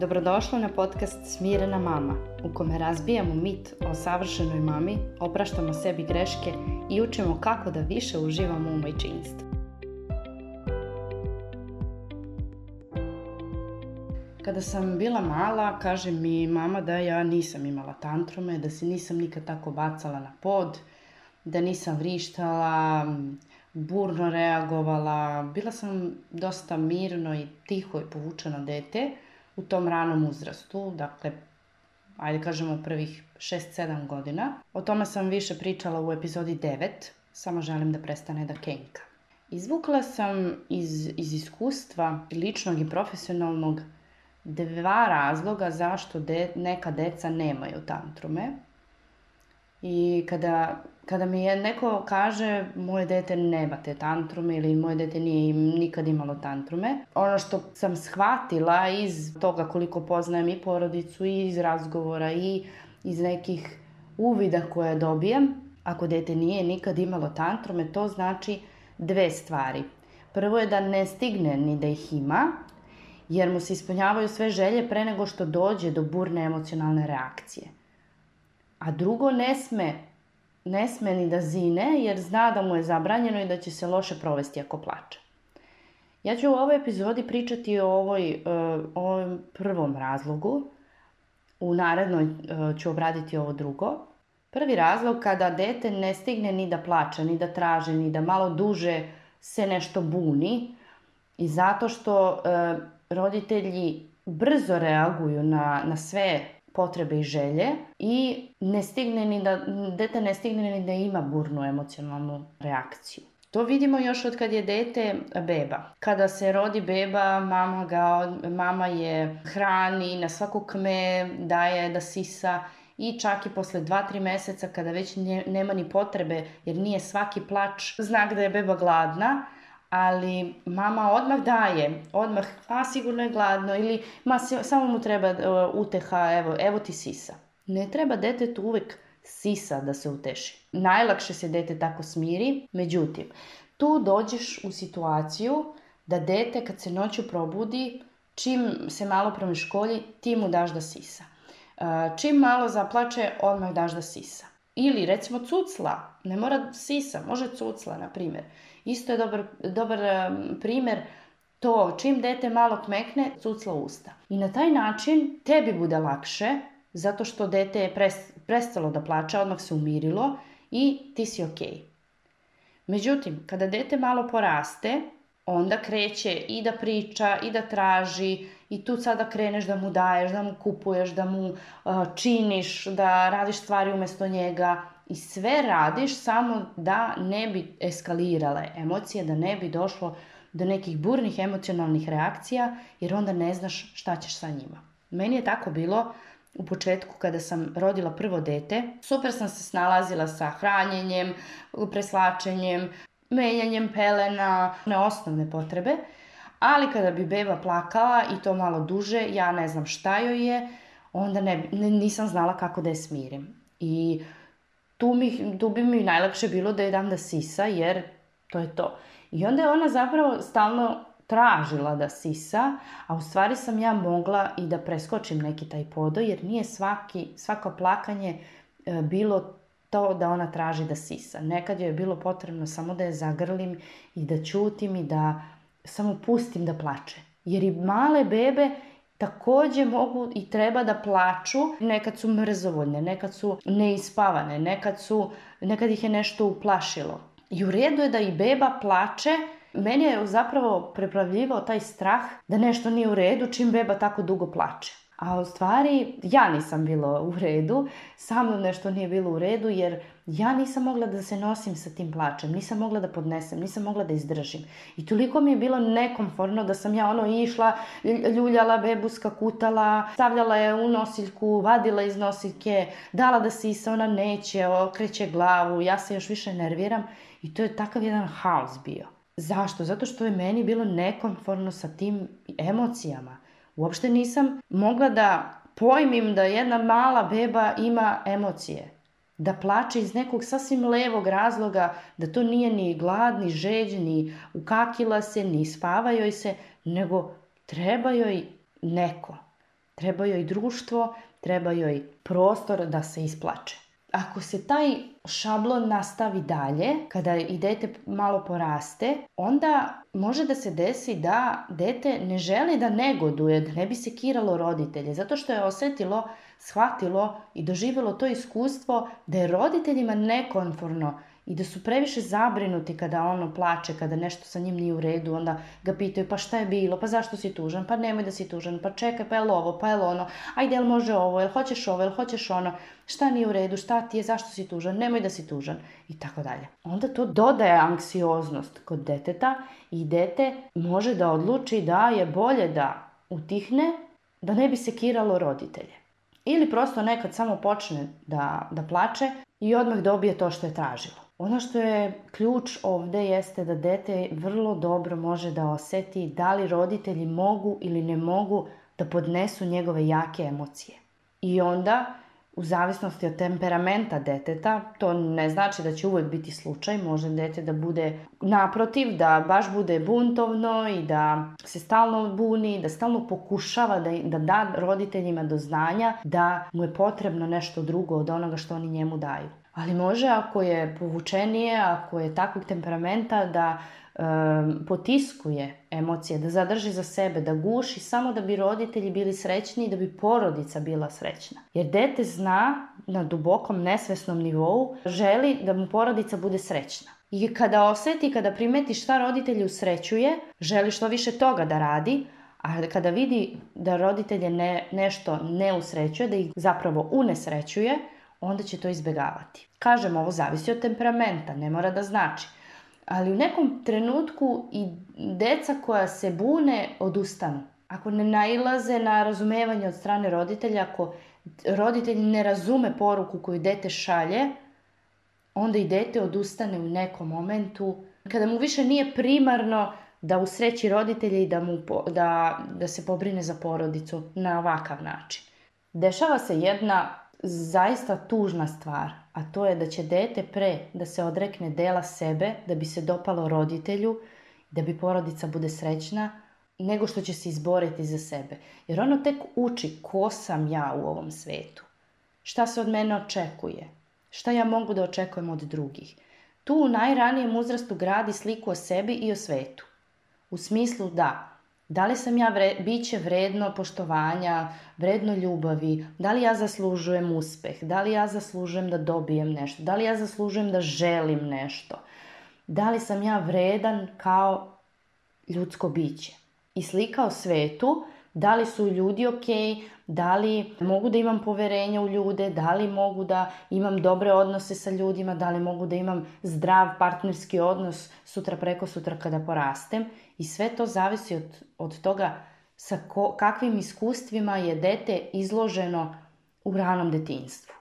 Dobrodošla na podcast Smirena mama, u kome razbijamo mit o savršenoj mami, opraštamo sebi greške i učimo kako da više uživamo u majčinstvu. Kada sam bila mala, kaže mi mama da ja nisam imala tantrome, da se nisam nikad tako bacala na pod, da nisam vrištala, burno reagovala. Bila sam dosta mirno i tiho i povučeno dete, u tom ranom uzrastu, dakle ajde kažemo prvih 6-7 godina. O tome sam više pričala u epizodi 9, samo želim da prestane da kenjka. Izvukla sam iz, iz iskustva ličnog i profesionalnog dva razloga zašto de, neka deca nemaju tantrume. I kada kada mi je neko kaže moje dete nema te tantrume ili moje dete nije nikad imalo tantrume, ono što sam shvatila iz toga koliko poznajem i porodicu i iz razgovora i iz nekih uvida koje dobijem, ako dete nije nikad imalo tantrume, to znači dve stvari. Prvo je da ne stigne ni da ih ima, jer mu se ispunjavaju sve želje pre nego što dođe do burne emocionalne reakcije. A drugo, ne sme ne sme ni da zine jer zna da mu je zabranjeno i da će se loše provesti ako plače. Ja ću u ovoj epizodi pričati o ovoj, e, ovom prvom razlogu. U narednoj e, ću obraditi ovo drugo. Prvi razlog kada dete ne stigne ni da plače, ni da traži, ni da malo duže se nešto buni i zato što e, roditelji brzo reaguju na, na sve potrebe i želje i ne stigne ni da, dete ne stigne ni da ima burnu emocionalnu reakciju. To vidimo još od kad je dete beba. Kada se rodi beba, mama, ga, mama je hrani, na svaku kme daje da sisa i čak i posle 2-3 meseca kada već nema ni potrebe jer nije svaki plač znak da je beba gladna, ali mama odmah daje, odmah, a sigurno je gladno, ili ma samo mu treba uh, uteha, evo, evo ti sisa. Ne treba detetu uvijek sisa da se uteši. Najlakše se dete tako smiri, međutim, tu dođeš u situaciju da dete kad se noću probudi, čim se malo školi, ti mu daš da sisa. E, čim malo zaplače, odmah daš da sisa. Ili recimo cucla, ne mora sisa, može cucla, na primjer. Isto je dobar, dobar primjer to čim dete malo kmekne, cuclo usta. I na taj način tebi bude lakše, zato što dete je prestalo da plaća, odmah se umirilo i ti si ok. Međutim, kada dete malo poraste, onda kreće i da priča i da traži i tu sada kreneš da mu daješ, da mu kupuješ, da mu eh, činiš, da radiš stvari umjesto njega i sve radiš samo da ne bi eskalirale emocije, da ne bi došlo do nekih burnih emocionalnih reakcija jer onda ne znaš šta ćeš sa njima. Meni je tako bilo u početku kada sam rodila prvo dete. Super sam se snalazila sa hranjenjem, preslačenjem, menjanjem pelena, na osnovne potrebe. Ali kada bi beba plakala i to malo duže, ja ne znam šta joj je, onda ne nisam znala kako da je smirim. I tu, mi, bi mi najlakše bilo da je dam da sisa, jer to je to. I onda je ona zapravo stalno tražila da sisa, a u stvari sam ja mogla i da preskočim neki taj podo, jer nije svaki, svako plakanje e, bilo to da ona traži da sisa. Nekad joj je bilo potrebno samo da je zagrlim i da čutim i da samo pustim da plače. Jer i male bebe takođe mogu i treba da plaču, nekad su mrzovoljne, nekad su neispavane, nekad, su, nekad ih je nešto uplašilo. I u redu je da i beba plače, meni je zapravo prepravljivao taj strah da nešto nije u redu čim beba tako dugo plače. A u stvari ja nisam bila u redu, sa mnom nešto nije bilo u redu jer ja nisam mogla da se nosim sa tim plačem, nisam mogla da podnesem, nisam mogla da izdržim. I toliko mi je bilo nekomfortno da sam ja ono išla, ljuljala bebuska kutala, stavljala je u nosiljku, vadila iz nosiljke, dala da si se ona neće, okreće glavu, ja se još više nerviram i to je takav jedan haos bio. Zašto? Zato što je meni bilo nekomforno sa tim emocijama. Uopšte nisam mogla da pojmim da jedna mala beba ima emocije. Da plače iz nekog sasvim levog razloga, da to nije ni glad, ni žeđ, ni ukakila se, ni spava joj se, nego treba joj neko. Treba joj društvo, treba joj prostor da se isplače ako se taj šablon nastavi dalje, kada i dete malo poraste, onda može da se desi da dete ne želi da negoduje, da ne bi kiralo roditelje, zato što je osjetilo, shvatilo i doživjelo to iskustvo da je roditeljima nekonforno i da su previše zabrinuti kada ono plače, kada nešto sa njim nije u redu, onda ga pitaju pa šta je bilo, pa zašto si tužan, pa nemoj da si tužan, pa čekaj, pa je ovo, pa je ono, ajde jel može ovo, jel hoćeš ovo, jel hoćeš ono, šta nije u redu, šta ti je, zašto si tužan, nemoj da si tužan i tako dalje. Onda to dodaje anksioznost kod deteta i dete može da odluči da je bolje da utihne, da ne bi se kiralo roditelje. Ili prosto nekad samo počne da, da plače i odmah dobije to što je tražilo. Ono što je ključ ovdje jeste da dete vrlo dobro može da osjeti da li roditelji mogu ili ne mogu da podnesu njegove jake emocije. I onda, u zavisnosti od temperamenta deteta, to ne znači da će uvijek biti slučaj, može dete da bude naprotiv, da baš bude buntovno i da se stalno buni, da stalno pokušava da, da da roditeljima do znanja da mu je potrebno nešto drugo od onoga što oni njemu daju ali može ako je povučenije, ako je takvog temperamenta da potiskuje emocije, da zadrži za sebe, da guši samo da bi roditelji bili srećni i da bi porodica bila srećna. Jer dete zna na dubokom nesvesnom nivou, želi da mu porodica bude srećna. I kada osjeti, kada primeti šta roditelji usrećuje, želi što više toga da radi, a kada vidi da roditelje nešto ne usrećuje, da ih zapravo unesrećuje, onda će to izbjegavati. Kažem, ovo zavisi od temperamenta, ne mora da znači. Ali u nekom trenutku i deca koja se bune odustanu. Ako ne nailaze na razumevanje od strane roditelja, ako roditelj ne razume poruku koju dete šalje, onda i dete odustane u nekom momentu kada mu više nije primarno da usreći roditelje i da, mu da, da se pobrine za porodicu na ovakav način. Dešava se jedna zaista tužna stvar, a to je da će dete pre da se odrekne dela sebe, da bi se dopalo roditelju, da bi porodica bude srećna, nego što će se izboriti za sebe. Jer ono tek uči ko sam ja u ovom svetu. Šta se od mene očekuje? Šta ja mogu da očekujem od drugih? Tu u najranijem uzrastu gradi sliku o sebi i o svetu. U smislu da da li sam ja biće vredno poštovanja, vredno ljubavi, da li ja zaslužujem uspeh, da li ja zaslužujem da dobijem nešto, da li ja zaslužujem da želim nešto, da li sam ja vredan kao ljudsko biće. I slika o svetu da li su ljudi ok, da li mogu da imam poverenje u ljude, da li mogu da imam dobre odnose sa ljudima, da li mogu da imam zdrav partnerski odnos sutra preko sutra kada porastem i sve to zavisi od, od toga sa kakvim iskustvima je dete izloženo u ranom detinstvu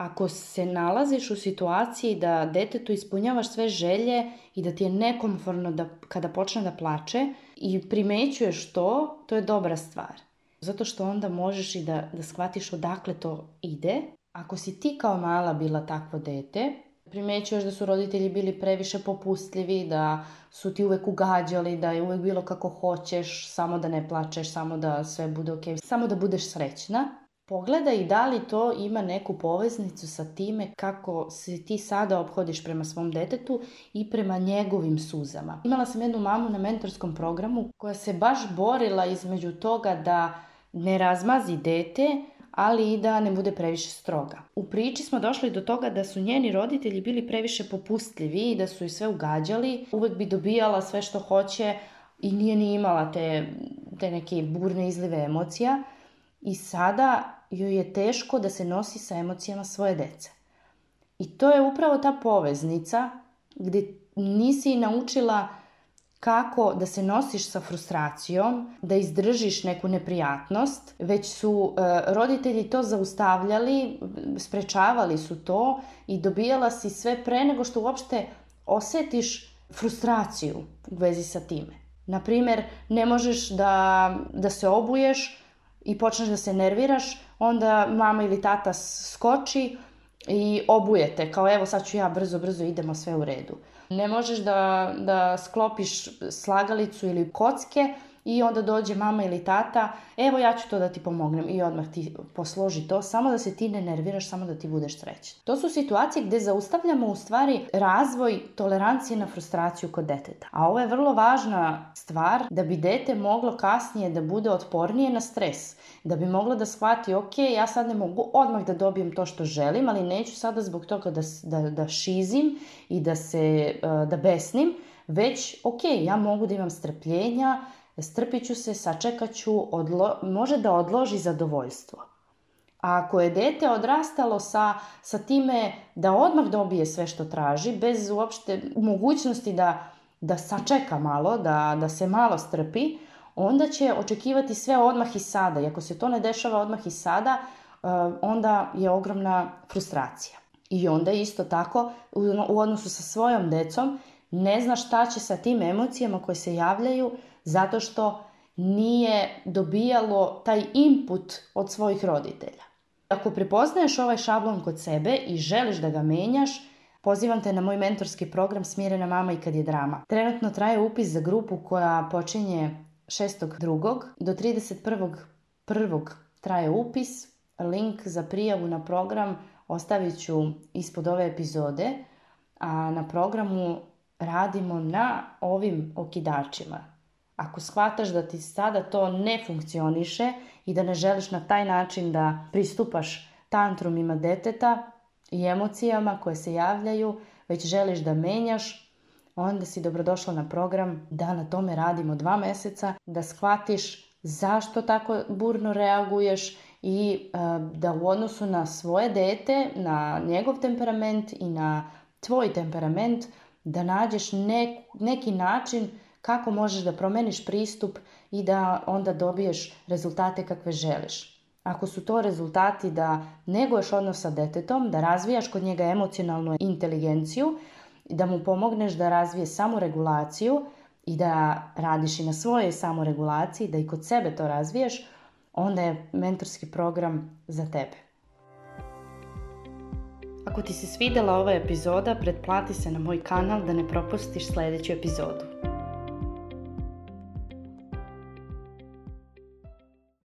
ako se nalaziš u situaciji da detetu ispunjavaš sve želje i da ti je nekomforno da, kada počne da plače i primećuješ to, to je dobra stvar. Zato što onda možeš i da, da shvatiš odakle to ide. Ako si ti kao mala bila takvo dete, primećuješ da su roditelji bili previše popustljivi, da su ti uvek ugađali, da je uvek bilo kako hoćeš, samo da ne plačeš, samo da sve bude ok, samo da budeš srećna Pogledaj da li to ima neku poveznicu sa time kako se ti sada obhodiš prema svom detetu i prema njegovim suzama. Imala sam jednu mamu na mentorskom programu koja se baš borila između toga da ne razmazi dete, ali i da ne bude previše stroga. U priči smo došli do toga da su njeni roditelji bili previše popustljivi i da su ih sve ugađali. Uvijek bi dobijala sve što hoće i nije ni imala te, te neke burne izlive emocija i sada joj je teško da se nosi sa emocijama svoje djece. I to je upravo ta poveznica gdje nisi naučila kako da se nosiš sa frustracijom, da izdržiš neku neprijatnost, već su e, roditelji to zaustavljali, sprečavali su to i dobijala si sve pre nego što uopšte osjetiš frustraciju u vezi sa time. Naprimjer, ne možeš da, da se obuješ i počneš da se nerviraš, onda mama ili tata skoči i obujete, kao evo sad ću ja brzo, brzo idemo sve u redu. Ne možeš da, da sklopiš slagalicu ili kocke, i onda dođe mama ili tata, evo ja ću to da ti pomognem i odmah ti posloži to, samo da se ti ne nerviraš, samo da ti budeš srećan. To su situacije gdje zaustavljamo u stvari razvoj tolerancije na frustraciju kod deteta. A ovo je vrlo važna stvar da bi dete moglo kasnije da bude otpornije na stres, da bi moglo da shvati, ok, ja sad ne mogu odmah da dobijem to što želim, ali neću sada zbog toga da, da, da šizim i da se e, da besnim, već ok, ja mogu da imam strpljenja, strpit ću se, sačekat ću, odlo, može da odloži zadovoljstvo. A ako je dete odrastalo sa, sa time da odmah dobije sve što traži, bez uopšte mogućnosti da, da sačeka malo, da, da se malo strpi, onda će očekivati sve odmah i sada. I ako se to ne dešava odmah i sada, eh, onda je ogromna frustracija. I onda isto tako u odnosu sa svojom decom ne zna šta će sa tim emocijama koje se javljaju zato što nije dobijalo taj input od svojih roditelja. Ako prepoznaješ ovaj šablon kod sebe i želiš da ga menjaš, pozivam te na moj mentorski program Smirena mama i kad je drama. Trenutno traje upis za grupu koja počinje 6.2. do 31.1. traje upis. Link za prijavu na program ostavit ću ispod ove epizode. A na programu radimo na ovim okidačima. Ako shvataš da ti sada to ne funkcioniše i da ne želiš na taj način da pristupaš tantrumima deteta i emocijama koje se javljaju, već želiš da menjaš, onda si dobrodošla na program da na tome radimo dva meseca, da shvatiš zašto tako burno reaguješ i e, da u odnosu na svoje dete, na njegov temperament i na tvoj temperament da nađeš neki način kako možeš da promeniš pristup i da onda dobiješ rezultate kakve želiš. Ako su to rezultati da neguješ odnos sa detetom, da razvijaš kod njega emocionalnu inteligenciju, da mu pomogneš da razvije samoregulaciju i da radiš i na svojoj samoregulaciji, da i kod sebe to razviješ, onda je mentorski program za tebe. Ako ti se svidjela ova epizoda, pretplati se na moj kanal da ne propustiš sljedeću epizodu.